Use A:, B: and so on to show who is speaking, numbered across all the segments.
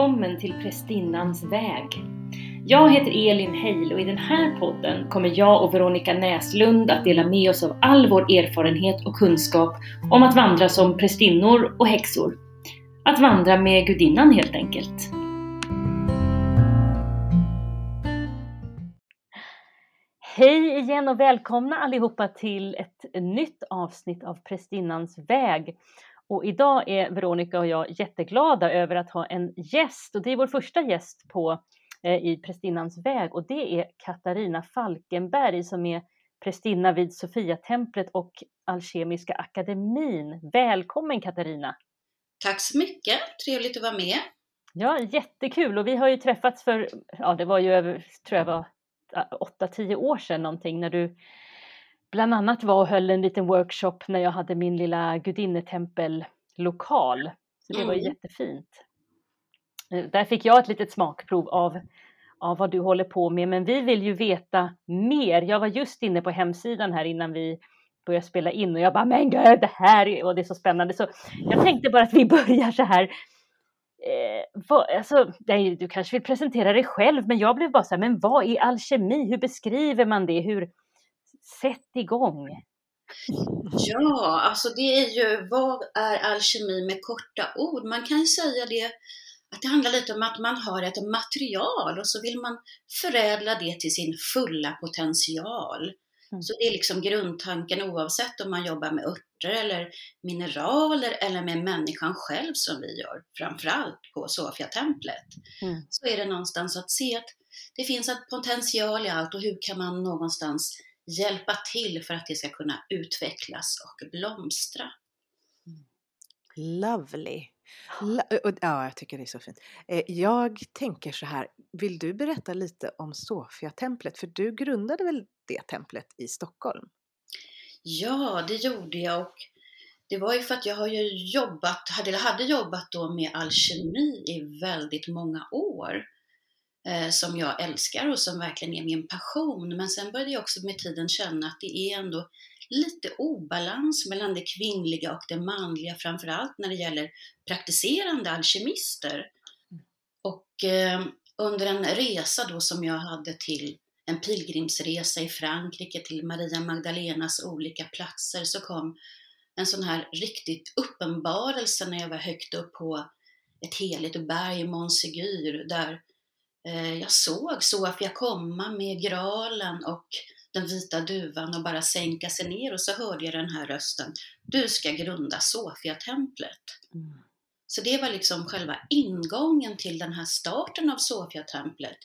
A: välkommen till Prästinnans väg. Jag heter Elin Heil och i den här podden kommer jag och Veronica Näslund att dela med oss av all vår erfarenhet och kunskap om att vandra som prästinnor och häxor. Att vandra med gudinnan helt enkelt. Hej igen och välkomna allihopa till ett nytt avsnitt av Prästinnans väg. Och idag är Veronica och jag jätteglada över att ha en gäst och det är vår första gäst på eh, i Prästinnans väg och det är Katarina Falkenberg som är prästinna vid Sofiatemplet och Alkemiska akademin. Välkommen Katarina!
B: Tack så mycket, trevligt att vara med.
A: Ja, jättekul och vi har ju träffats för, ja det var ju över, tror jag var 8-10 år sedan någonting när du bland annat var och höll en liten workshop när jag hade min lilla gudinnetempellokal. Så det var mm. jättefint. Eh, där fick jag ett litet smakprov av, av vad du håller på med, men vi vill ju veta mer. Jag var just inne på hemsidan här innan vi började spela in och jag bara, men gud, det här är, och det är så spännande. Så jag tänkte bara att vi börjar så här. Eh, vad, alltså, nej, du kanske vill presentera dig själv, men jag blev bara så här, men vad är alkemi? Hur beskriver man det? Hur, sätt igång!
B: Ja, alltså det är ju, vad är alkemi med korta ord? Man kan ju säga det att det handlar lite om att man har ett material och så vill man förädla det till sin fulla potential. Mm. Så det är liksom grundtanken oavsett om man jobbar med örter eller mineraler eller med människan själv som vi gör, framförallt på Sofia-templet. Mm. Så är det någonstans att se att det finns en potential i allt och hur kan man någonstans hjälpa till för att det ska kunna utvecklas och blomstra.
C: Lovely! Ja, jag tycker det är så fint. Eh, jag tänker så här, vill du berätta lite om Sofia-templet? För du grundade väl det templet i Stockholm?
B: Ja, det gjorde jag och det var ju för att jag har jobbat, hade, hade jobbat då med alkemi i väldigt många år Eh, som jag älskar och som verkligen är min passion. Men sen började jag också med tiden känna att det är ändå lite obalans mellan det kvinnliga och det manliga, framförallt när det gäller praktiserande alkemister. Och eh, under en resa då som jag hade till en pilgrimsresa i Frankrike till Maria Magdalenas olika platser så kom en sån här riktigt uppenbarelse när jag var högt upp på ett heligt berg, Montségur, där Eh, jag såg Sofia komma med graalen och den vita duvan och bara sänka sig ner och så hörde jag den här rösten. Du ska grunda Sofia-templet. Mm. Så det var liksom själva ingången till den här starten av Sofia-templet.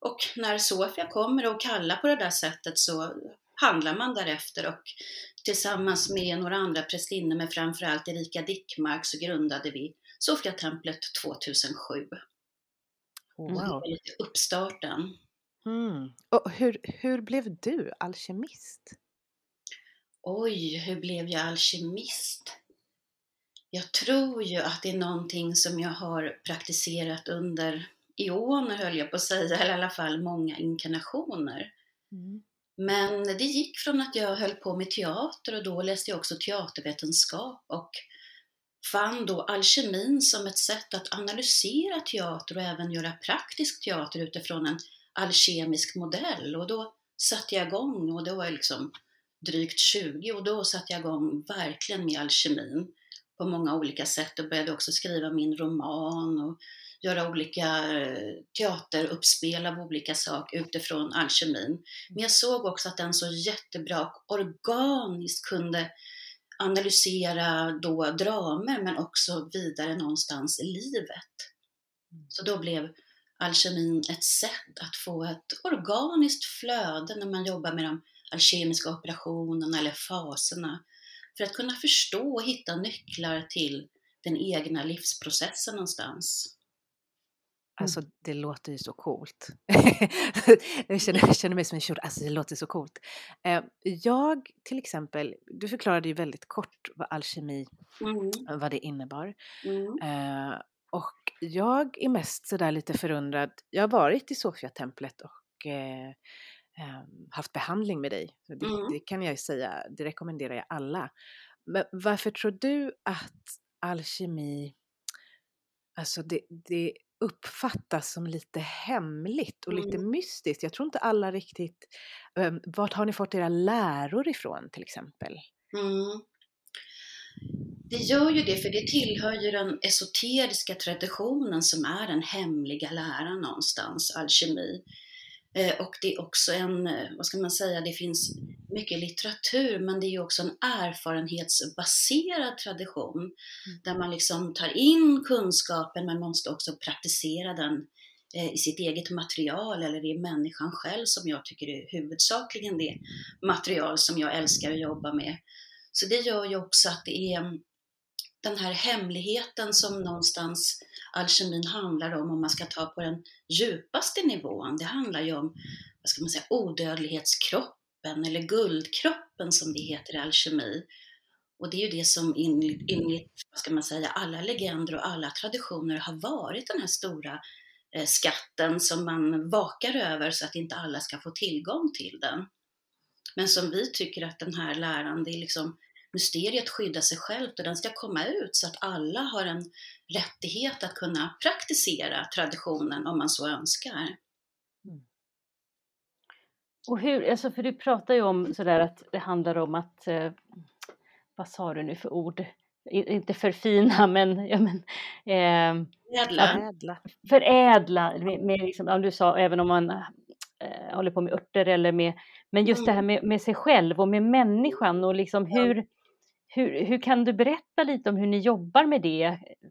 B: Och när Sofia kommer och kallar på det där sättet så handlar man därefter och tillsammans med några andra prästinnor, men framförallt Erika Dickmark, så grundade vi Sofia-templet 2007. Wow. Det var lite uppstarten.
C: Mm. Och hur, hur blev du alkemist?
B: Oj, hur blev jag alkemist? Jag tror ju att det är någonting som jag har praktiserat under eoner höll jag på att säga, eller i alla fall många inkarnationer. Mm. Men det gick från att jag höll på med teater och då läste jag också teatervetenskap och fann då alkemin som ett sätt att analysera teater och även göra praktisk teater utifrån en alkemisk modell. Och då satte jag igång, och det var liksom drygt 20, och då satte jag igång verkligen med alkemin på många olika sätt och började också skriva min roman och göra olika eh, teateruppspel av olika saker utifrån alkemin. Men jag såg också att den så jättebra och organiskt kunde analysera då dramer men också vidare någonstans i livet. Mm. Så då blev alkemin ett sätt att få ett organiskt flöde när man jobbar med de alkemiska operationerna eller faserna för att kunna förstå och hitta nycklar till den egna livsprocessen någonstans.
C: Alltså mm. det låter ju så coolt. jag, känner, jag känner mig som en tjur. Alltså det låter så coolt. Eh, jag till exempel, du förklarade ju väldigt kort vad alkemi, mm. vad det innebar. Mm. Eh, och jag är mest sådär lite förundrad. Jag har varit i Sofia-templet och eh, ehm, haft behandling med dig. Det, mm. det, kan jag ju säga, det rekommenderar jag alla. Men varför tror du att alkemi, alltså det, det uppfattas som lite hemligt och lite
B: Mm.
C: mystiskt. Jag tror inte alla riktigt... Um, vart har ni fått era läror ifrån till exempel?
B: Mm. Det gör ju det, för det tillhör ju den esoteriska traditionen som är den hemliga läran någonstans, alkemi. Eh, och det är också en, eh, vad ska man säga, det finns mycket litteratur, men det är ju också en erfarenhetsbaserad tradition där man liksom tar in kunskapen men måste också praktisera den eh, i sitt eget material eller i människan själv som jag tycker är huvudsakligen det material som jag älskar att jobba med. Så det gör ju också att det är mm, den här hemligheten som någonstans alkemin handlar om, om man ska ta på den djupaste nivån. Det handlar ju om, vad ska man säga, odödlighetskroppen eller guldkroppen som det heter i alkemi. Och det är ju det som enligt, vad ska man säga, alla legender och alla traditioner har varit den här stora eh, skatten som man vakar över så att inte alla ska få tillgång till den. Men som vi tycker att den här läran, det är liksom mysteriet skyddar sig självt och den ska komma ut så att alla har en rättighet att kunna praktisera traditionen om man så önskar.
A: Och hur, alltså för du pratar ju om sådär att det handlar om att, eh, vad sa du nu för ord? Inte förfina men, ja, men eh,
B: Ädla.
C: Ädla.
A: förädla, med, med liksom, ja, du sa även om man eh, håller på med örter eller med, men just det här med, med sig själv och med människan och liksom
B: Ja.
A: hur, hur, hur kan du berätta lite om hur ni jobbar med det? Hur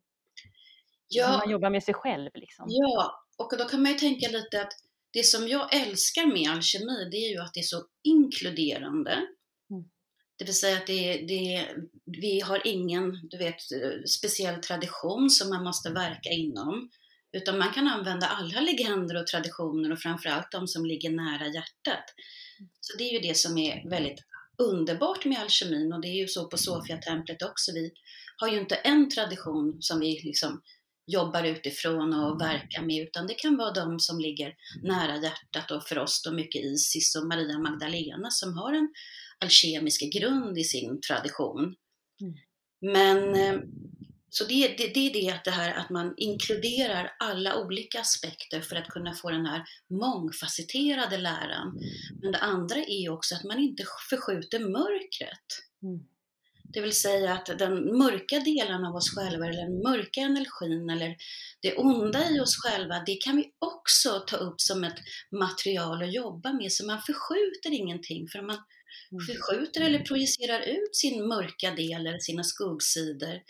B: Ja,
A: man jobbar med sig själv liksom?
B: Ja, och då kan man ju tänka lite att det som jag älskar med alkemi, det är ju att det är så inkluderande.
A: Mm.
B: Det vill säga att det, det, vi har ingen du vet, speciell tradition som man måste verka inom. Utan man kan använda alla legender och traditioner och framförallt de som ligger nära hjärtat. Så det är ju det som är väldigt underbart med alkemin och det är ju så på Sofia-templet också. Vi har ju inte en tradition som vi liksom jobbar utifrån och verkar med, utan det kan vara de som ligger nära hjärtat och för oss då mycket Isis och Maria Magdalena som har en alkemisk grund i sin tradition.
A: Mm.
B: Men eh, så det, det, det är det att, det här att man inkluderar alla olika aspekter för att kunna få den här mångfacetterade läran. Men det andra är också att man inte förskjuter mörkret.
A: Mm.
B: Det vill säga att den mörka delen av oss själva, eller den mörka energin, eller det onda i oss själva, det kan vi också ta upp som ett material att jobba med. Så man förskjuter ingenting, för man
A: Mm.
B: förskjuter eller projicerar ut sin mörka del eller sina skuggsidor,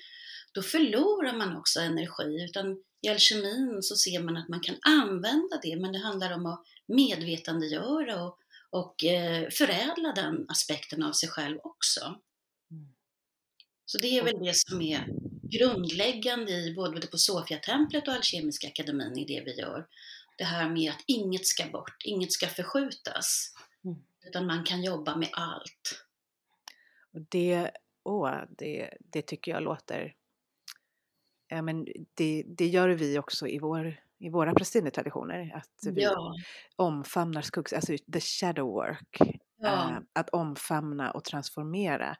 B: då förlorar man också energi. Utan i alkemin så ser man att man kan använda det, men det handlar om att medvetandegöra och, och eh, förädla den aspekten av sig själv också.
A: Mm.
B: Så det är väl det som är grundläggande i både på Sofiatemplet och Alkemiska akademin i det vi gör. Det här med att inget ska bort, inget ska förskjutas.
A: Mm.
B: Utan man kan jobba med allt.
C: Det, åh, det, det tycker jag låter... Ja, men det, det gör vi också i, vår, i våra prästinetraditioner. Att vi
B: Ja,
C: omfamnar skuggs... Alltså the shadow work.
B: ja,
C: eh, att omfamna och transformera.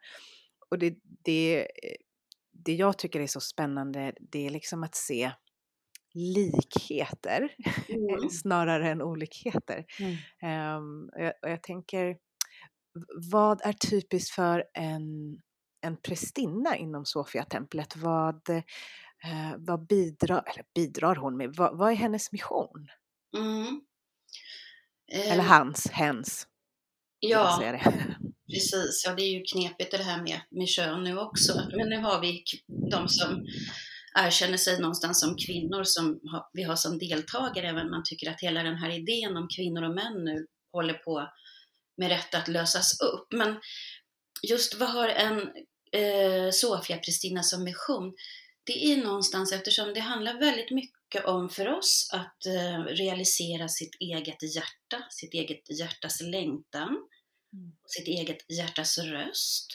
C: Och det, det, det jag tycker är så spännande, det är liksom att se likheter
B: mm,
C: snarare än olikheter.
A: Mm.
C: Ehm, och, jag, och jag tänker, vad är typiskt för en, en prästinna inom Sofia-templet? Vad, eh, vad bidrar, eller bidrar hon med? Vad, vad är hennes mission?
B: mm.
C: Eller
B: Eh,
C: hans, hens,
B: Ja, precis. Ja, det är ju knepigt det här med, med kön nu också. Men nu har vi de som erkänner sig någonstans som kvinnor som vi har som deltagare, även om man tycker att hela den här idén om kvinnor och män nu håller på med rätt att lösas upp. Men just vad har en eh, Sofia-Pristina som mission? Det är någonstans, eftersom det handlar väldigt mycket om för oss att eh, realisera sitt eget hjärta, sitt eget hjärtas längtan,
A: Mm.
B: sitt eget hjärtas röst.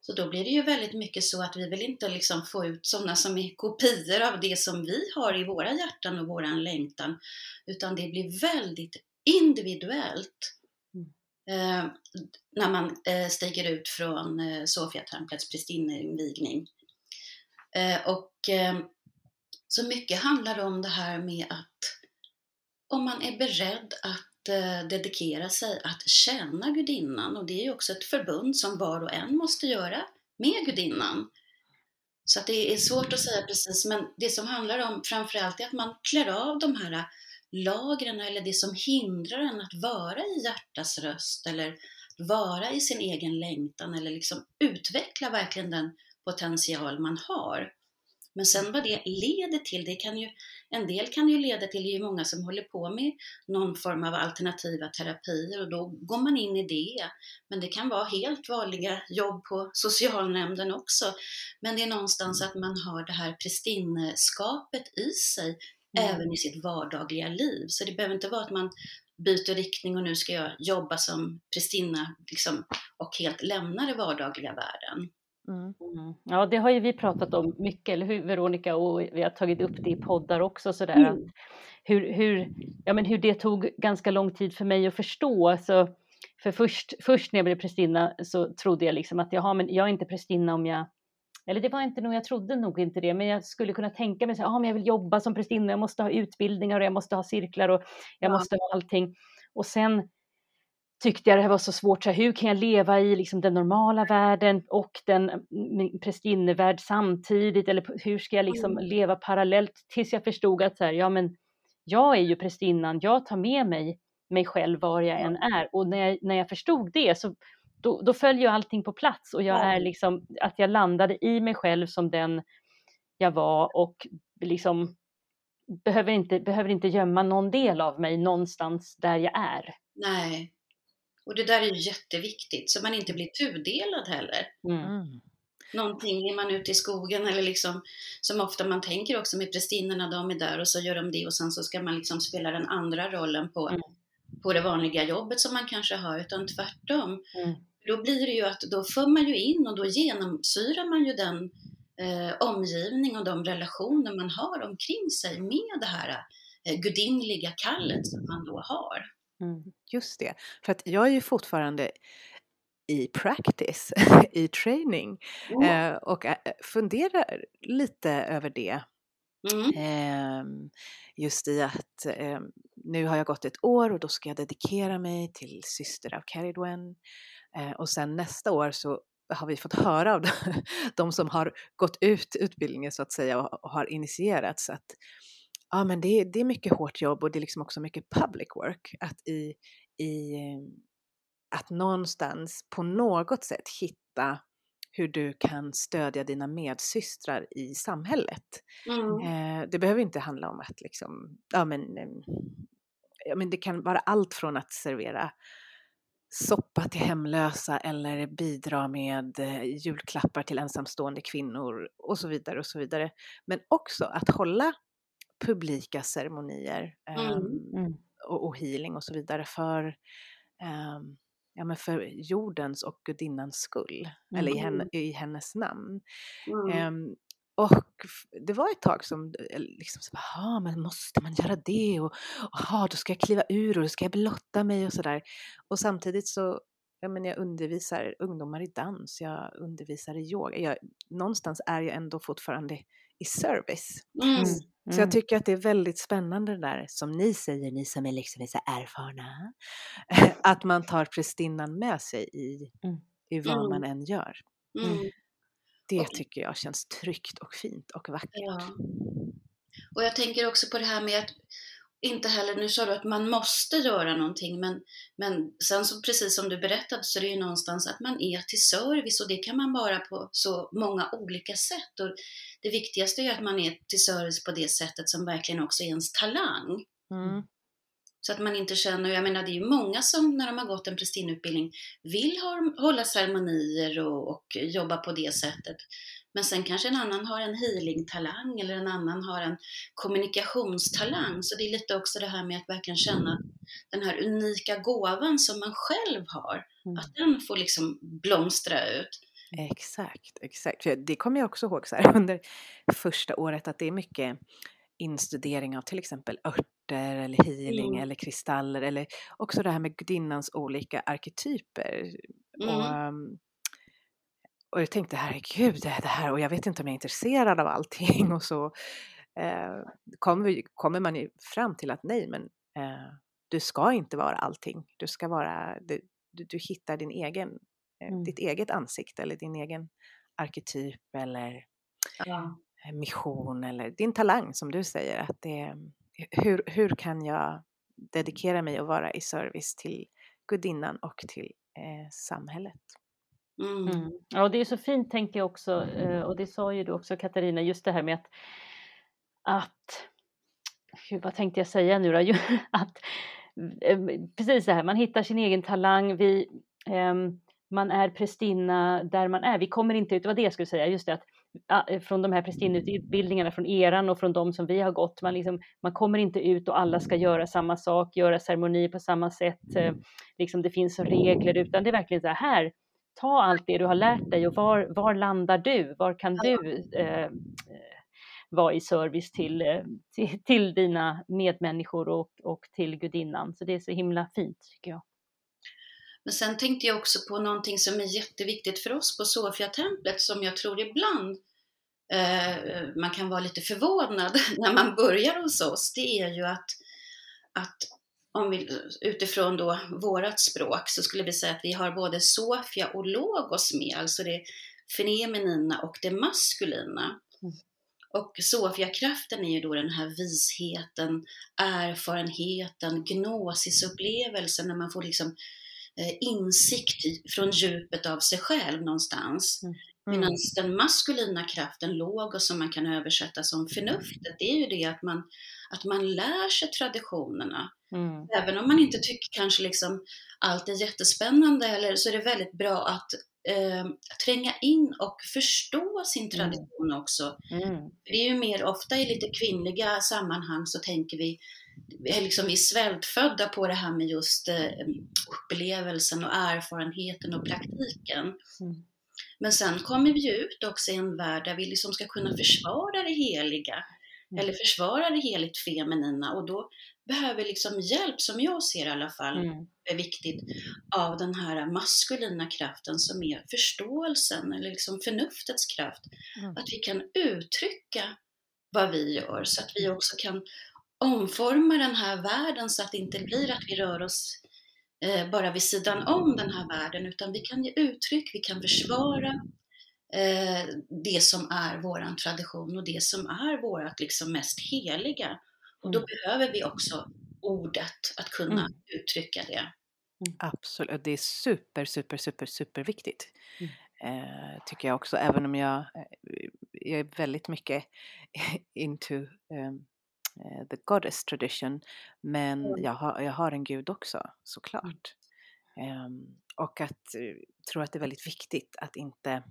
B: Så då blir det ju väldigt mycket så att vi vill inte liksom få ut sådana som är kopior av det som vi har i våra hjärtan och våran längtan, utan det blir väldigt individuellt eh, när man eh, stiger ut från eh, Sofiatemplets prästinneinvigning. Eh, och ehm, Så mycket handlar om det här med att om man är beredd att eh, dedikera sig att tjäna gudinnan och det är ju också ett förbund som var och en måste göra med gudinnan. Så att det är svårt att säga precis, men det som handlar om framförallt är att man klär av de här lagren eller det som hindrar en att vara i hjärtas röst eller vara i sin egen längtan eller liksom utveckla verkligen den potential man har. Men sen vad det leder till, det kan ju, en del kan ju leda till, det är ju många som håller på med någon form av alternativa terapier och då går man in i det. Men det kan vara helt vanliga jobb på socialnämnden också. Men det är någonstans att man har det här prästinneskapet i sig, mm. även i sitt vardagliga liv. Så det behöver inte vara att man byter riktning och nu ska jag jobba som prästinna liksom, och helt lämna den vardagliga världen.
A: Mm. mm. Ja, det har ju vi pratat om mycket, eller hur Veronica? Och vi har tagit upp det i poddar också sådär. Mm. hur, hur, ja, men hur det tog ganska lång tid för mig att förstå. Alltså, för först, först när jag blev prästinna så trodde jag liksom att jaha, men jag är inte prästinna om jag eller det var inte nog, jag trodde nog inte det, men jag skulle kunna tänka mig att ah, jag vill jobba som prästinna, jag måste ha utbildningar och jag måste ha cirklar och jag ja. måste ha allting. Och sen tyckte jag det var så svårt, så här, hur kan jag leva i liksom, den normala världen och den prästinnevärld samtidigt, eller hur ska jag liksom mm. leva parallellt, tills jag förstod att så här, ja men jag är ju prästinnan, jag tar med mig mig själv var jag än är. Och när jag, när jag förstod det så då, då följer allting på plats och jag är liksom, att jag landade i mig själv som den jag var och liksom behöver inte, behöver inte gömma någon del av mig någonstans där jag är.
B: Nej, och det där är ju jätteviktigt så man inte blir tudelad heller. Mm. mm. Någonting, är man ute i skogen eller liksom som ofta man tänker också med prästinnorna, de är där och så gör de det och sen så ska man liksom spela den andra rollen på, mm. på det vanliga jobbet som man kanske har, utan tvärtom. Mm. Då blir det ju att då för man ju in och då genomsyrar man ju den eh, omgivning och de relationer man har omkring sig med det här eh, gudinliga kallet som man då har.
C: Mm, just det, för att jag är ju fortfarande i practice, i training mm. eh, och eh, funderar lite över det. Mm. Eh, just i att eh, nu har jag gått ett år och då ska jag dedikera mig till syster av Caridwen. Eh, och sen nästa år så har vi fått höra av de som har gått ut utbildningen så att säga och har initierats att ja, men det, det är mycket hårt jobb och det är liksom också mycket public work. Att, i, i, att någonstans på något sätt hitta hur du kan stödja dina medsystrar i samhället. Mm. Eh, det behöver inte handla om att liksom, ja men, ja men det kan vara allt från att servera soppa till hemlösa eller bidra med eh, julklappar till ensamstående kvinnor och så vidare och så vidare. Men också att hålla publika ceremonier mm. Um, och, och, healing och så vidare för, um, ja, men för jordens och gudinnans skull, mm. eller i, henne, mm. i hennes namn. Um, och det var ett tag som eh, liksom så bara, men måste man göra det? Och aha, då ska jag kliva ur och då ska jag blotta mig och sådär. Och samtidigt så, ja men jag undervisar ungdomar i dans, jag undervisar i yoga. Jag, någonstans är jag ändå fortfarande i service. Mm. Mm. Så jag tycker att det är väldigt spännande det där som ni säger, ni som är liksom är så erfarna, att man tar prästinnan med sig i, mm. i vad man än gör. Mm. Det och, tycker jag känns tryggt och fint och vackert. Ja.
B: Och jag tänker också på det här med att inte heller, nu sa du att man måste göra någonting, men, men sen så precis som du berättade så är det ju någonstans att man är till service och det kan man vara på så många olika sätt. Och det viktigaste är att man är till service på det sättet som verkligen också är ens talang. Mm. Så att man inte känner, jag menar det är ju många som när de har gått en prästinnutbildning vill ha, hålla ceremonier och, och jobba på det sättet. Men sen kanske en annan har en healing-talang eller en annan har en kommunikationstalang. Så det är lite också det här med att verkligen känna den här unika gåvan som man själv har, mm. att den får liksom blomstra ut.
C: Exakt, exakt. Det kommer jag också ihåg så här, under första året att det är mycket instudering av till exempel örter eller healing mm. eller kristaller eller också det här med gudinnans olika arketyper. Mm. Och, um, och jag tänkte herregud, det här och jag vet inte om jag är intresserad av allting och så eh, kommer, kommer man ju fram till att nej, men eh, du ska inte vara allting. Du ska vara, du, du, du hittar din egen, eh, mm. ditt eget ansikte eller din egen arketyp eller ja. Eh, mission eller din talang som du säger. Att det, hur, hur kan jag dedikera mig och vara i service till gudinnan och till eh, samhället?
A: Mm. Mm. Ja, det är så fint tänker jag också, eh, och det sa ju du också Katarina, just det här med att, att Gud, vad tänkte jag säga nu då? att, eh, precis det här, man hittar sin egen talang, vi, ehm, man är prästinna där man är. Vi kommer inte ut, det var det jag skulle säga, just det att ah, eh, från de här prästinneutbildningarna, från eran och från de som vi har gått, man, liksom, man kommer inte ut och alla ska göra samma sak, göra ceremoni på samma sätt, liksom det finns regler, utan det är verkligen så här, här ta allt det du har lärt dig och var, var landar du? Var kan du eh, vara i service till, eh, till, till, dina medmänniskor och, och till gudinnan? Så det är så himla fint tycker jag.
B: Men sen tänkte jag också på någonting som är jätteviktigt för oss på Sofia-templet som jag tror ibland eh, man kan vara lite förvånad när man börjar hos oss. Det är ju att, att om vi, utifrån då vårat språk så skulle vi säga att vi har både Sofia och Logos med, alltså det feminina och det maskulina. Mm. Och Sofia-kraften är ju då den här visheten, erfarenheten, gnosisupplevelsen när man får liksom Eh, insikt från djupet av sig själv någonstans. Mm. Mm. Medan den maskulina kraften, logos, som man kan översätta som förnuftet, det är ju det att man, att man lär sig traditionerna. Mm. Även om man inte tycker kanske liksom allt är jättespännande, eller, så är det väldigt bra att eh, tränga in och förstå sin mm. tradition också. Mm. Det är ju mer ofta i lite kvinnliga sammanhang så tänker vi är liksom vi svältfödda på det här med just eh, upplevelsen och erfarenheten och praktiken. Mm. Men sen kommer vi ut också i en värld där vi liksom ska kunna försvara det heliga mm. eller försvara det heligt feminina och då behöver vi liksom hjälp, som jag ser i alla fall, mm. är viktigt, av den här maskulina kraften som är förståelsen eller liksom förnuftets kraft. Mm. Att vi kan uttrycka vad vi gör så att vi också kan omforma den här världen så att det inte blir att vi rör oss eh, bara vid sidan om den här världen, utan vi kan ge uttryck, vi kan försvara det som är våran tradition och det som är vårt liksom mest heliga. Och då mm. behöver vi också ordet att kunna mm. uttrycka det.
C: Mm. Absolut, det är super, super, super, super viktigt. Mm. Eh, tycker jag också, även om jag, eh, jag är väldigt mycket into um, Eh, the goddess tradition. Men mm. jag, har, jag har en gud också såklart. Um, och att tror att det är väldigt viktigt att inte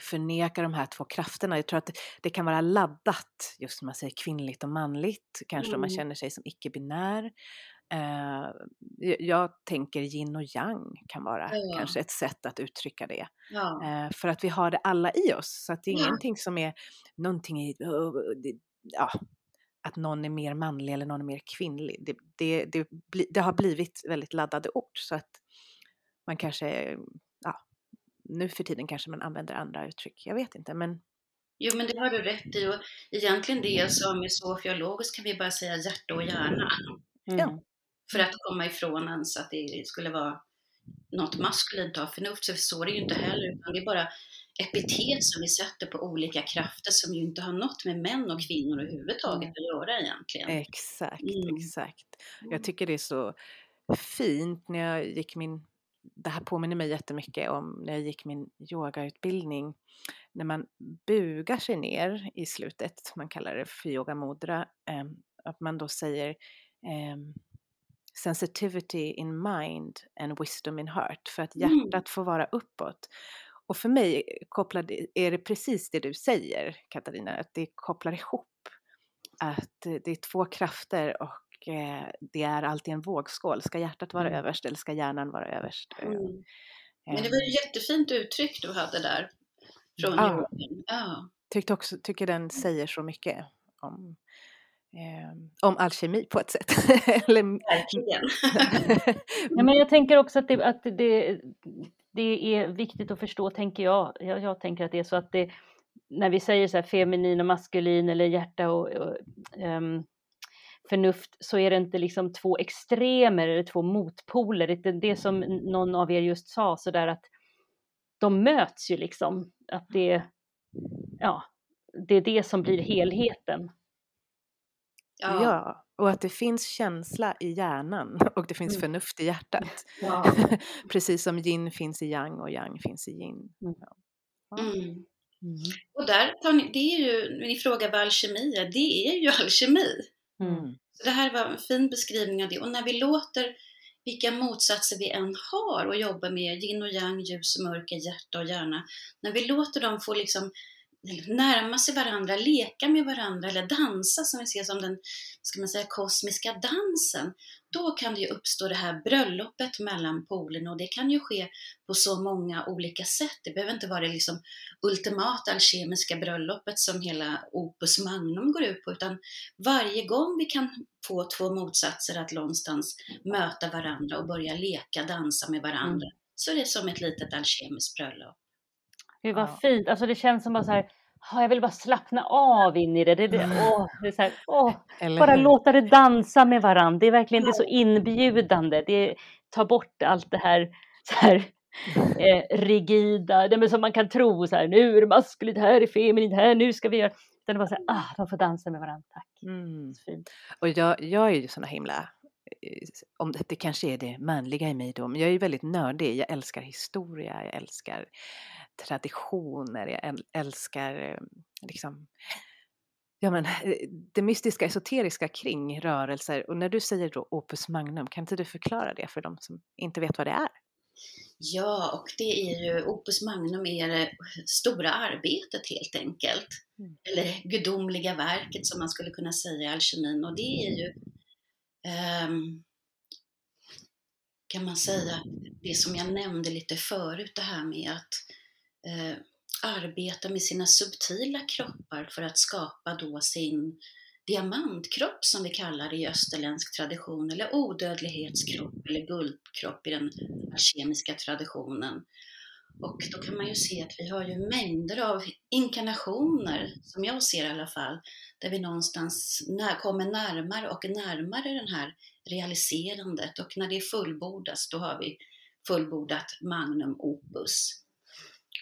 C: förneka de här två krafterna. Jag tror att det, kan vara laddat, just som man säger kvinnligt och manligt, kanske mm. om man mm. känner sig som icke-binär. Uh, jag tänker yin och yang kan vara ja. kanske ett sätt att uttrycka det. Ja. Uh, för att vi har det alla i oss. Så att det är ja. ingenting som är någonting i, ja, att någon är mer manlig eller någon är mer kvinnlig. Det, det, det, det, har blivit väldigt laddade ord så att man kanske, nu för tiden kanske man använder andra uttryck. Jag vet inte men
B: Jo, men det har du rätt i. Och egentligen det som är sofiologiskt kan vi bara säga hjärta och hjärna. Mm. För att komma ifrån ens att det skulle vara något maskulint av förnuft, så så är det ju inte heller, utan det är bara epitet som vi sätter på olika krafter som ju inte har något med män och kvinnor överhuvudtaget att göra egentligen.
C: Exakt, mm. exakt. Jag mm. tycker det är så fint när jag gick min, det här påminner mig jättemycket om när jag gick min yogautbildning, när man bugar sig ner i slutet, man kallar det för yoga mudra, eh, att man då säger eh, sensitivity in mind and wisdom in heart, för att mm. hjärtat mm. får vara uppåt. Och för mig kopplad, är det precis det du säger Katarina, att det kopplar ihop. Att det är två krafter och eh, det är alltid en vågskål. Ska hjärtat vara mm. överst eller ska hjärnan vara överst? Mm.
B: Men det var ett jättefint uttryck du hade där. Från ja. ja.
C: Tyckte också, tycker den säger så mycket om, eh, om alkemi på ett sätt.
B: Verkligen.
A: ja, men jag tänker också att det, att det det är viktigt att förstå, tänker jag. jag. Jag tänker att det är så att det, när vi säger så här feminin och maskulin eller hjärta och, och um, förnuft så är det inte liksom två extremer eller två motpoler. Det, det som någon av er just sa så där att de möts ju liksom. Att det, ja, det är det som blir helheten.
C: Ja. ja. och att det finns känsla i hjärnan och det finns mm. förnuft i hjärtat. Ja. Precis som yin finns i yang och yang finns i yin. Mm.
B: Ja. Mm. Mm. Och där, det är ju, ni frågar vad alkemi är, det är ju alkemi. Mm. Så det här var en fin beskrivning av det. Och när vi låter vilka motsatser vi än har och jobbar med, yin och yang, ljus och mörker, hjärta och hjärna, när vi låter dem få liksom närma sig varandra, leka med varandra eller dansa som vi ser som den ska man säga, kosmiska dansen, då kan det ju uppstå det här bröllopet mellan polerna och det kan ju ske på så många olika sätt. Det behöver inte vara det liksom ultimata alkemiska bröllopet som hela Opus Magnum går ut på, utan varje gång vi kan få två motsatser att någonstans möta varandra och börja leka, dansa med varandra, mm. så är det som ett litet alkemiskt bröllop.
A: Gud vad ja. fint, alltså det känns som bara så här, jag vill bara slappna av in i det. det, det, åh, det här, åh, bara låta det dansa med varandra. Det är verkligen det är så inbjudande. Det tar bort allt det här, så här eh, rigida, det som man kan tro så här, nu är det maskulint, här är feminint, här, nu ska vi göra. Utan det bara så här, ah, de får dansa med varandra, tack. Mm.
C: Fint. Och jag, jag är ju såna himla om det, det kanske är det manliga i mig då, men jag är väldigt nördig. Jag älskar historia, jag älskar traditioner, jag älskar eh, liksom ja, men, eh, det mystiska, esoteriska kring rörelser. Och när du säger då opus magnum, kan inte du förklara det för de som inte vet vad det är?
B: Ja, och det är ju, opus magnum är det stora arbetet helt enkelt. Mm. Eller gudomliga verket som man skulle kunna säga i alkemin. Och det är ju, Ehm, kan man säga, det som jag nämnde lite förut, det här med att eh, arbeta med sina subtila kroppar för att skapa då sin diamantkropp som vi kallar det i österländsk tradition, eller odödlighetskropp eller guldkropp i den kemiska traditionen. Och då kan man ju se att vi har ju mängder av inkarnationer, som jag ser i alla fall, där vi någonstans när, kommer närmare och närmare den här realiserandet och när det fullbordas, då har vi fullbordat magnum opus.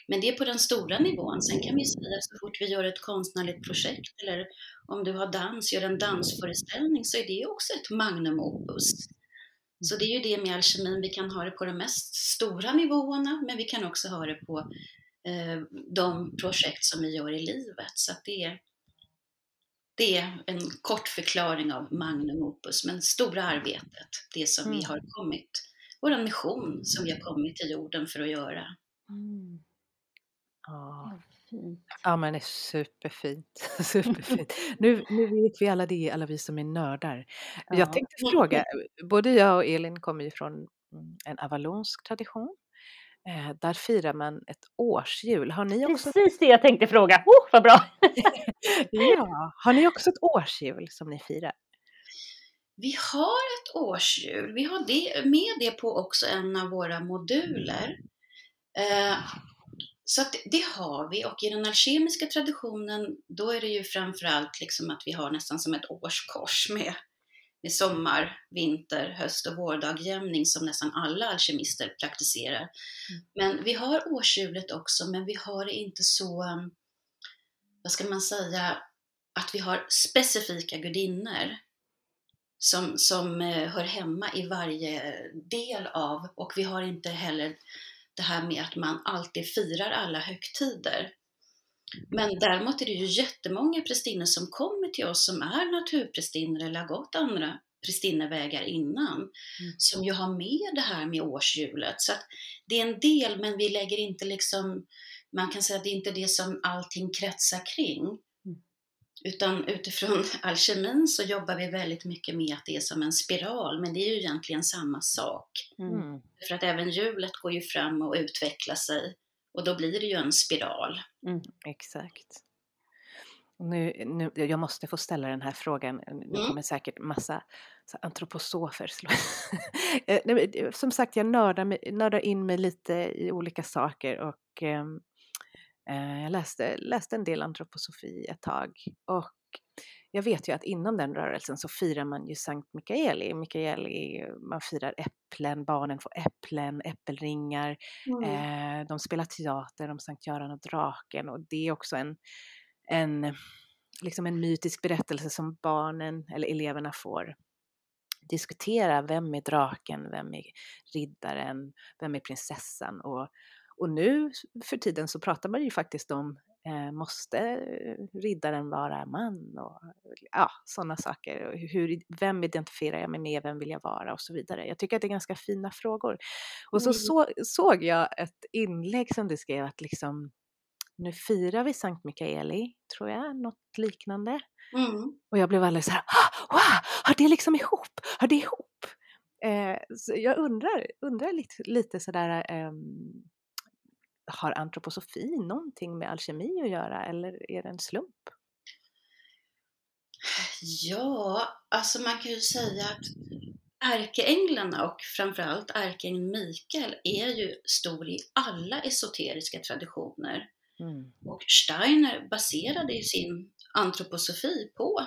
B: Men det är på den stora nivån. Sen kan vi säga att så fort vi gör ett konstnärligt projekt eller om du har dans, gör en dansföreställning så är det också ett magnum opus. Så det är ju det med alkemin, vi kan ha det på de mest stora nivåerna men vi kan också ha det på eh, de projekt som vi gör i livet. Så det, är, det är en kort förklaring av magnum opus, men stora arbetet, det som mm. vi har kommit, vår mission som vi har kommit till jorden för att göra. Mm.
C: Ja. Ja men det är superfint. superfint. Nu, nu vet vi alla det, alla vi som är nördar. Ja. Jag tänkte fråga, både jag och Elin kommer ju från mm, en avalonsk tradition. Eh, där firar man ett årsjul. Har ni också...
A: Precis det jag tänkte fråga. Oh, vad bra!
C: ja, har ni också ett årsjul som ni firar?
B: Vi har ett årsjul. Vi har det, med det på också en av våra moduler. Eh, så att det har vi och i den alkemiska traditionen då är det ju framförallt liksom att vi har nästan som ett årskors med, med sommar, vinter, höst och vårdagjämning som nästan alla alkemister praktiserar. Mm. Men vi har årshjulet också, men vi har det inte så, um, vad ska man säga, att vi har specifika gudinnor som, som eh, hör hemma i varje del av och vi har inte heller det här med att man alltid firar alla högtider. Men däremot är det ju jättemånga prästinnor som kommer till oss som är naturprästinnor eller har gått andra prästinnevägar innan, mm. som ju har med det här med årshjulet. Så det är en del, men vi lägger inte liksom, man kan säga att det är inte det som allting kretsar kring. Utan utifrån alkemin så jobbar vi väldigt mycket med att det är som en spiral, men det är ju egentligen samma sak. Mm. För att även hjulet går ju fram och utvecklar sig och då blir det ju en spiral.
C: Mm, exakt. Nu, nu, jag måste få ställa den här frågan, nu mm. kommer säkert massa så antroposofer slå. Eh, som sagt, jag nördar, nördar in mig lite i olika saker och um, jag läste, läste en del antroposofi ett tag och jag vet ju att inom den rörelsen så firar man ju Sankt Mikaeli. Mikaeli, man firar äpplen, barnen får äpplen, äppelringar. Mm. Eh, de spelar teater om Sankt Göran och draken och det är också en, en, liksom en mytisk berättelse som barnen eller eleverna får diskutera. Vem är draken? Vem är riddaren? Vem är prinsessan? Och, och nu för tiden så pratar man ju faktiskt om Eh, måste riddaren vara man? Och ja, sådana saker. Hur, vem identifierar jag mig med? Vem vill jag vara? Och så vidare. Jag tycker att det är ganska fina frågor. Och så, mm. så såg jag ett inlägg som du skrev att liksom nu firar vi Sankt Mikaeli, tror jag, något liknande. Mm. Och jag blev alldeles så här, ah, wow, har det liksom ihop? Har det ihop? Eh, så jag undrar, undrar lite, lite sådär, eh, har antroposofi någonting med alkemi att göra eller är det en slump?
B: Ja, alltså man kan ju säga att ärkeänglarna och framförallt ärkeängeln Mikael är ju stor i alla esoteriska traditioner. Mm. Och Steiner baserade ju sin antroposofi på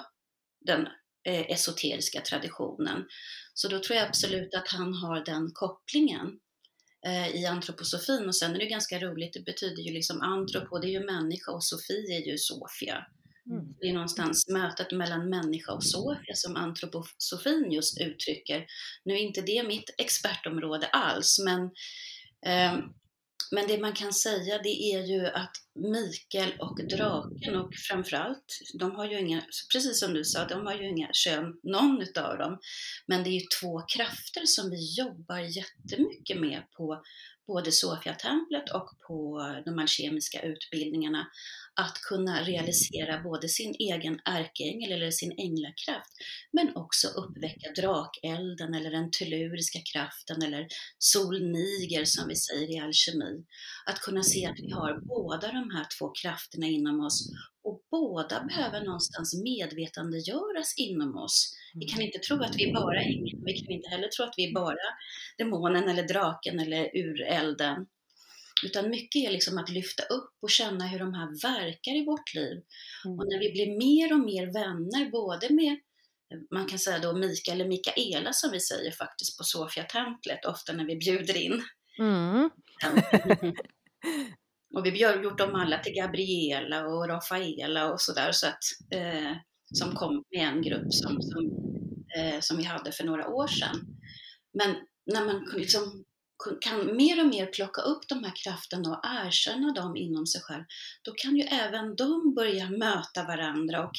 B: den eh, esoteriska traditionen. Så då tror jag absolut att han har den kopplingen. Eh, i antroposofin och sen är det ganska roligt, det betyder ju liksom antropo, det är ju människa och sofi är ju Sofia. Mm. Det är någonstans mötet mellan människa och Sofia som antroposofin just uttrycker. Nu är inte det mitt expertområde alls, men eh, men det man kan säga det är ju att Mikael och draken och framförallt, de har ju inga, precis som du sa, de har ju inga kön, någon utav dem. Men det är ju två krafter som vi jobbar jättemycket med på både Sofiatemplet och på de alkemiska utbildningarna att kunna realisera både sin egen ärkeängel eller sin änglakraft, men också uppväcka drakelden eller den telluriska kraften eller solniger som vi säger i alkemi. Att kunna se att vi har båda de här två krafterna inom oss och båda behöver någonstans medvetandegöras inom oss. Vi kan inte tro att vi är bara ängeln, vi kan inte heller tro att vi är bara demonen eller draken eller urelden. Utan mycket är liksom att lyfta upp och känna hur de här verkar i vårt liv. Mm. Och när vi blir mer och mer vänner, både med man kan säga då Mika eller Mikaela som vi säger faktiskt på Sofia-templet, ofta när vi bjuder in. Mm. och vi har gjort dem alla till Gabriela och Rafaela och sådär, så att, eh, som kom med en grupp som, som, eh, som vi hade för några år sedan. Men när man liksom kan mer och mer plocka upp de här krafterna och erkänna dem inom sig själv, då kan ju även de börja möta varandra och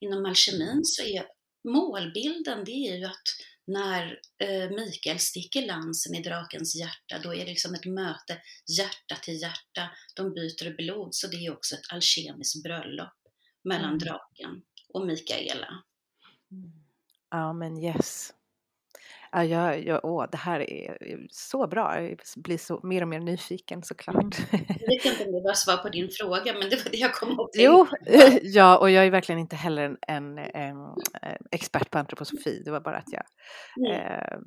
B: inom alkemin så är målbilden det är ju att när eh, Mikael sticker lansen i drakens hjärta, då är det liksom ett möte hjärta till hjärta. De byter blod, så det är också ett alkemiskt bröllop mellan mm. draken och Mikaela.
C: Ja, men yes. Ja, jag, jag, åh, det här är så bra. Jag blir så, mer och mer nyfiken såklart. Mm.
B: Jag vet inte om det var svar på din fråga, men det var det jag kom ihåg.
C: Jo, ja, och jag är verkligen inte heller en, en, en eh, expert på antroposofi. Det var bara att jag mm. eh,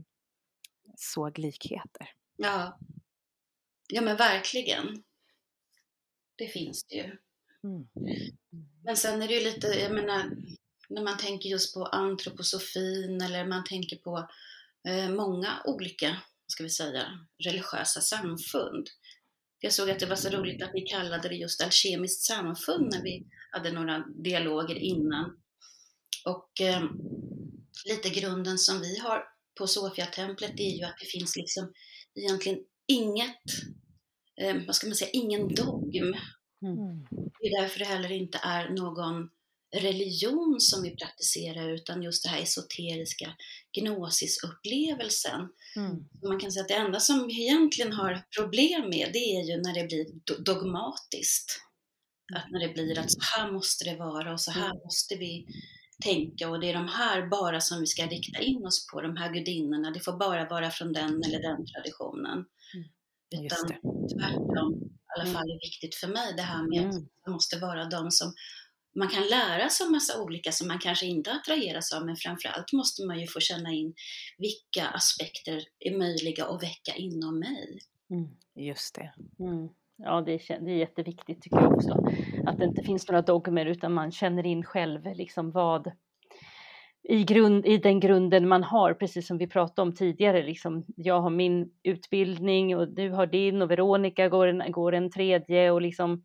C: såg likheter.
B: Ja. ja, men verkligen. Det finns det ju. Mm. Men sen är det ju lite, jag menar, när man tänker just på antroposofin eller man tänker på Eh, många olika, ska vi säga, religiösa samfund. Jag såg att det var så roligt att ni kallade det just alkemiskt samfund när vi hade några dialoger innan. Och eh, lite grunden som vi har på Sofiatemplet är ju att det finns liksom egentligen inget, eh, vad ska man säga, ingen dogm. Mm. Det är därför det heller inte är någon religion som vi praktiserar utan just det här esoteriska gnosisupplevelsen. Mm. Man kan säga att det enda som vi egentligen har problem med det är ju när det blir dogmatiskt. Att när det blir att så här måste det vara och så här mm. måste vi tänka och det är de här bara som vi ska rikta in oss på, de här gudinnorna. Det får bara vara från den eller den traditionen. Mm. Utan tvärtom, i alla mm. fall är viktigt för mig det här med att det måste vara de som man kan lära sig en massa olika som man kanske inte attraheras av, men framförallt måste man ju få känna in vilka aspekter är möjliga att väcka inom mig.
C: Mm, just det. Mm.
A: Ja, det är, det är jätteviktigt tycker jag också. Att det inte finns några dogmer utan man känner in själv liksom vad i, grund, i den grunden man har, precis som vi pratade om tidigare. Liksom, jag har min utbildning och du har din och Veronica går en, går en tredje och liksom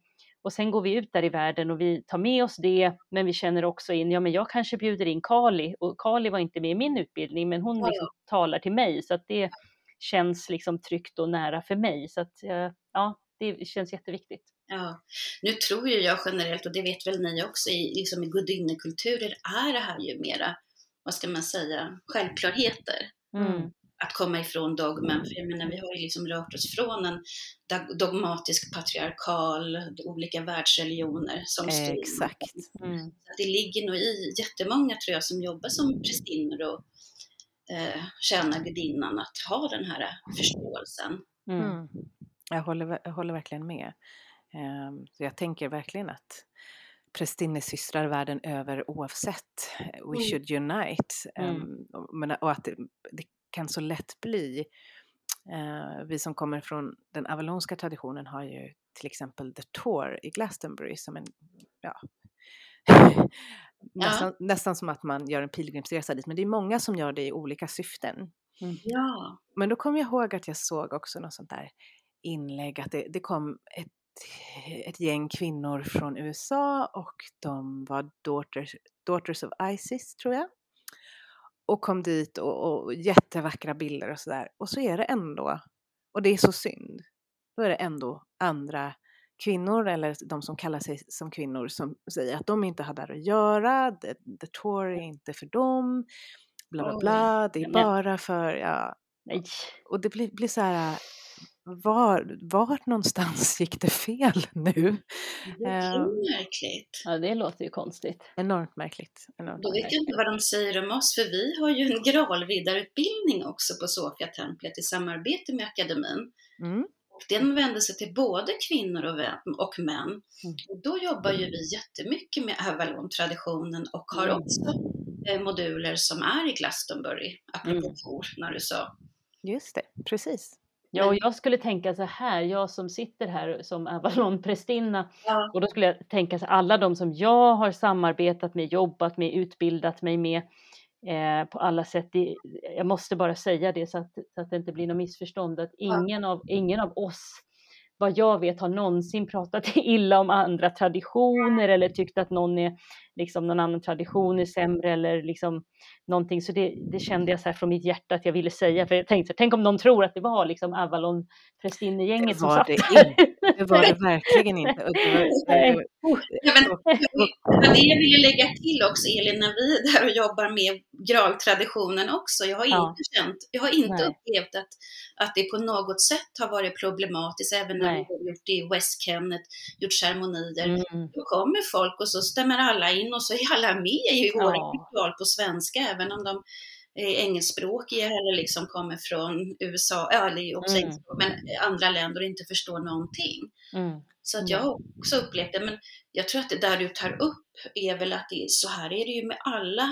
A: och sen går vi ut där i världen och vi tar med oss det, men vi känner också in, ja men jag kanske bjuder in Kali och Kali var inte med i min utbildning, men hon liksom talar till mig så att det känns liksom tryggt och nära för mig. Så att eh, ja, det känns jätteviktigt.
B: Ja, nu tror ju jag generellt, och det vet väl ni också, i, liksom i gudinnekulturer är det här ju mera, vad ska man säga, självklarheter. Mm att komma ifrån dogmen. För jag menar, vi har ju liksom rört oss från en dogmatisk patriarkal, olika världsreligioner som styr.
C: Exakt.
B: Mm. Det ligger nog i jättemånga tror jag som jobbar som prästinnor och eh, tjänar gudinnan att ha den här förståelsen.
C: Mm. mm. Jag, håller, jag håller verkligen med. Um, jag tänker verkligen att prästinnesystrar världen över oavsett, we mm. should unite. Um, men, och att det, det kan så lätt bli. Eh, vi som kommer från den avalonska traditionen har ju till exempel The Tour i Glastonbury som en, ja, nästan, ja. nästan som att man gör en pilgrimsresa dit, men det är många som gör det i olika syften.
B: Mm. Ja.
C: Men då kommer jag ihåg att jag såg också något sånt där inlägg att det, det kom ett ett gäng kvinnor från USA och de var daughters, daughters of Isis tror jag och kom dit och, och jättevackra bilder och sådär. Och så är det ändå, och det är så synd, då är det ändå andra kvinnor eller de som kallar sig som kvinnor som säger att de inte har där att göra, the, the tour är inte för dem, bla bla bla, det är bara för, ja. Och det blir, blir så här, var, var någonstans gick det fel nu?
B: Det är uh, märkligt.
A: Ja, det låter ju konstigt.
C: Enormt märkligt. Enormt
B: Då vet jag inte vad de säger om oss, för vi har ju en gralriddarutbildning också på Sofiatemplet i samarbete med akademin. Mm. Och den vänder sig till både kvinnor och, och män. Mm. Och då jobbar ju vi jättemycket med Avalon-traditionen och har mm. också eh, moduler som är i Glastonbury, apropå mm. när du sa.
C: Just det, precis.
A: Ja, och jag skulle tänka så här, jag som sitter här som Avalon-prästinna, ja. och då skulle jag tänka så alla de som jag har samarbetat med, jobbat med, utbildat mig med eh, på alla sätt. Jag måste bara säga det så att, så att det inte blir något missförstånd, att ingen, ja. av, ingen av oss vad jag vet har någonsin pratat illa om andra traditioner eller tyckt att någon, är, liksom, någon annan tradition är sämre eller liksom någonting. Så det, det kände jag så här från mitt hjärta att jag ville säga. För jag tänkte, tänk om någon tror att det var liksom Avalon prästinnegänget som satt
C: det där. Det var det verkligen inte. Och det var,
B: Ja, men, det jag ville lägga till också Elin, när vi är där och jobbar med graltraditionen också. Jag har ja. inte känt, jag har inte Nej. upplevt att, att det på något sätt har varit problematiskt, även när Nej. vi har gjort det i West Kennet, gjort ceremonier. Mm. Då kommer folk och så stämmer alla in och så är alla med i våra ja. ritual på svenska, även om de är engelskspråkiga eller liksom kommer från USA, eller också mm. men andra länder och inte förstår någonting. Mm. Så att jag har också upplevt det. Men jag tror att det där du tar upp är väl att det, så här är det ju med alla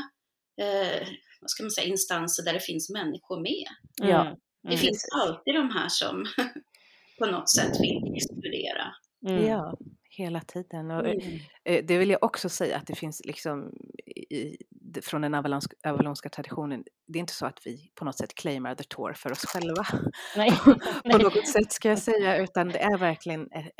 B: eh, vad ska man säga, instanser där det finns människor med. Ja. Mm. Det finns alltid de här som på något sätt vill exkludera.
C: Mm. Ja, hela tiden. Och, mm. Eh, det vill jag också säga att det finns liksom i, från den avalonska traditionen, det är inte så att vi på något sätt claimar the tour för oss själva. Nej. på något sätt ska jag säga, utan det är verkligen ett,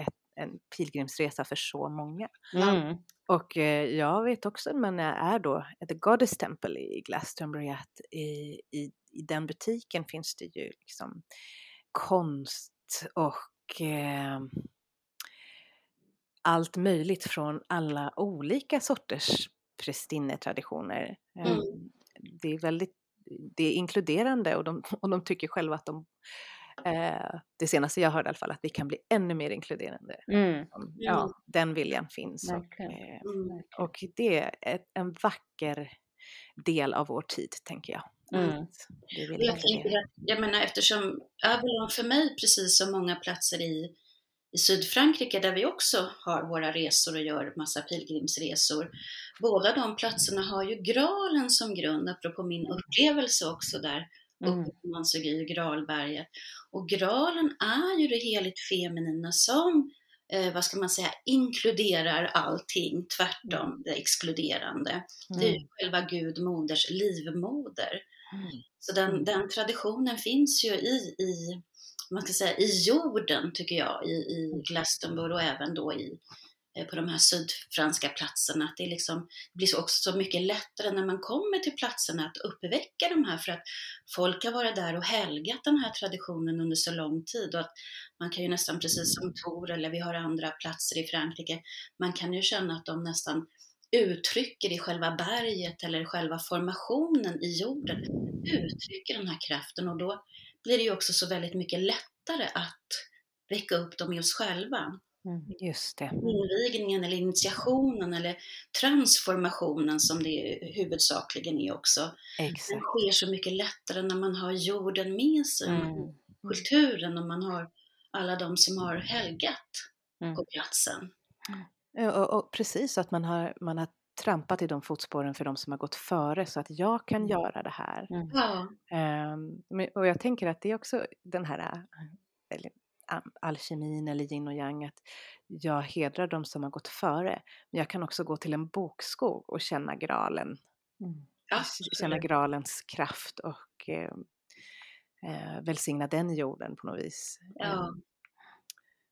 C: ett, en pilgrimsresa för så många. Mm. Och eh, jag vet också när jag är då at the Goddess Temple i Glastonbury att i, i, i den butiken finns det ju liksom konst och eh, allt möjligt från alla olika sorters prästinnetraditioner. Mm. Ehm, det är väldigt det är inkluderande och de, och de tycker själva att de eh, det senaste jag hörde i alla fall, att vi kan bli ännu mer inkluderande. Mm. Ja, den viljan finns. Och, eh, mm. och, det är ett, en vacker del av vår tid, tänker jag. Mm.
B: Jag, tänker att, jag menar eftersom Avalon för mig, precis som många platser i i Sydfrankrike där vi också har våra resor och gör massa pilgrimsresor. Båda de platserna har ju graalen som grund, apropå min upplevelse också där mm. uppe på Mansugry, Gralberget. Och Gralen är ju det heligt feminina som eh, vad ska man säga, inkluderar allting, tvärtom det exkluderande. Mm. Det är ju mm. själva Gud, moders livmoder. Mm. Så den, mm. den, traditionen finns ju i, i, man ska säga, i jorden, tycker jag, i, i Glastonbury och även då i, eh, på de här sydfranska platserna. Att det, liksom, det blir också så mycket lättare när man kommer till platserna att uppväcka de här för att folk har varit där och helgat den här traditionen under så lång tid. Och att man kan ju nästan, precis som Tor eller vi har andra platser i Frankrike, man kan ju känna att de nästan uttrycker i själva berget eller själva formationen i jorden, uttrycker den här kraften och då blir det ju också så väldigt mycket lättare att väcka upp dem i oss själva.
C: Mm, just det.
B: Invigningen eller initiationen eller transformationen som det huvudsakligen är också. Exakt. Den sker så mycket lättare när man har jorden med sig, mm. kulturen och man har alla de som har helgat mm. på platsen.
C: Och, och, precis, att man har, man har trampat i de fotspåren för de som har gått före så att jag kan mm. göra det här.
B: Mm.
C: Um, och jag tänker att det är också den här, eller alkemin eller yin och yang, att jag hedrar de som har gått före. Men jag kan också gå till en bokskog och känna gralen. Mm. Känna gralens kraft och eh, eh, välsigna den jorden på något vis.
B: Ja.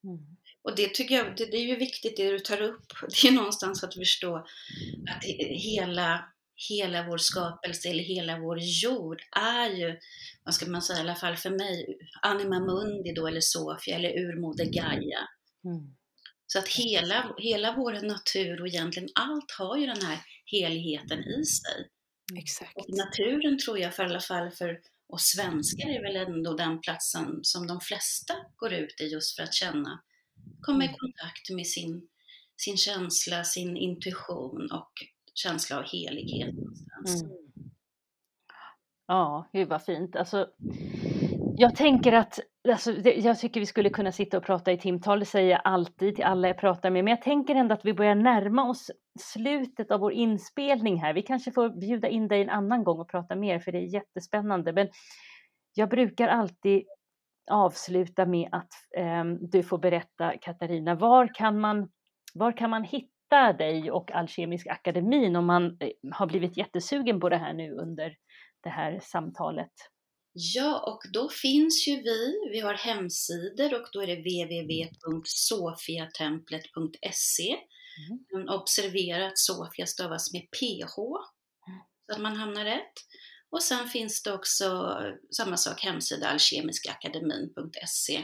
B: Mm. Och det tycker jag, det, det, är ju viktigt det du tar upp. Det är någonstans att förstå att hela hela vår skapelse eller hela vår jord är ju, vad ska man säga, i alla fall för mig, anima mundi då eller Sofia eller urmoder Gaia. Mm. Så att hela, hela vår natur och egentligen allt har ju den här heligheten i sig.
C: Exakt.
B: Och naturen tror jag för i alla fall för oss svenskar är väl ändå den platsen som de flesta går ut i just för att känna, komma i mm. kontakt med sin, sin känsla, sin intuition och känsla av helighet. Mm.
A: Ja, gud vad fint. Alltså, jag tänker att, alltså, det, jag tycker vi skulle kunna sitta och prata i timtal, det säger jag alltid till alla jag pratar med, men jag tänker ändå att vi börjar närma oss slutet av vår inspelning här. Vi kanske får bjuda in dig en annan gång och prata mer, för det är jättespännande. Men jag brukar alltid avsluta med att eh, du får berätta, Katarina, var kan man, var kan man hitta dig och Alkemiska akademin om man eh, har blivit jättesugen på det här nu under det här samtalet?
B: Ja, och då finns ju vi. Vi har hemsidor och då är det www.sofiatemplet.se. Mm. Observera att Sofia stavas med PH, mm. så att man hamnar rätt. Och sen finns det också samma sak, hemsida alkemiskaakademin.se.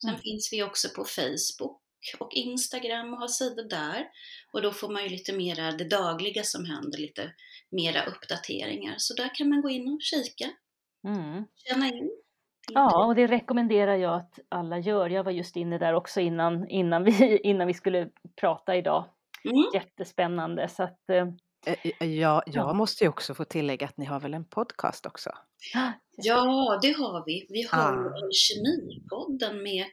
B: Sen mm. finns vi också på Facebook och Instagram och har sidor där. Och då får man ju lite mera det dagliga som händer, lite mera uppdateringar. Så där kan man gå in och kika, mm. känna in.
A: Ja, och det rekommenderar jag att alla gör. Jag var just inne där också innan, innan, vi, innan vi skulle prata idag. Mm. Jättespännande. Så att, eh,
C: Ja, jag måste ju också få tillägga att ni har väl en podcast också?
B: Ja, det har vi. Vi har ah. Kemipodden med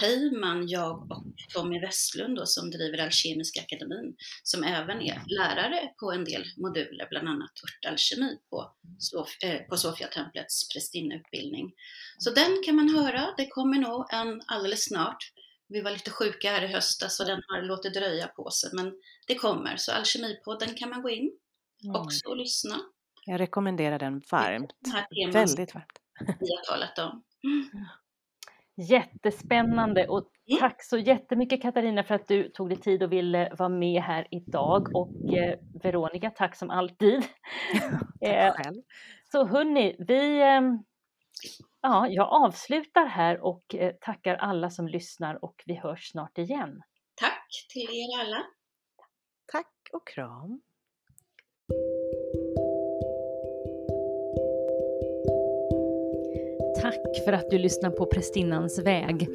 B: Heyman, jag och Tommy Westlund då, som driver Alkemiska akademin, som även är lärare på en del moduler, bland annat örtalkemi på, Sof eh, på Sofiatemplets prästinneutbildning. Så den kan man höra, det kommer nog en alldeles snart. Vi var lite sjuka här i höstas så den har låtit dröja på sig, men det kommer. Så Alkemipodden kan man gå in mm. också och lyssna.
C: Jag rekommenderar den varmt. Väldigt varmt.
B: Vi har talat om. Mm.
A: Jättespännande och mm. tack så jättemycket Katarina för att du tog dig tid och ville vara med här idag och eh, Veronica, tack som alltid.
C: tack själv.
A: Så hörni, vi, eh, ja, jag avslutar här och eh, tackar alla som lyssnar och vi hörs snart igen.
B: Tack till er alla.
C: Tack och kram.
A: Tack för att du lyssnar på Prästinnans väg.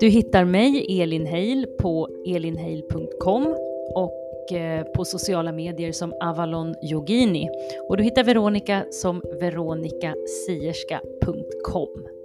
A: Du hittar mig, Elin Heil, på elinheil.com och och eh, på sociala medier som Avalon Yogini. Och du hittar Veronica som veronicasierska.com.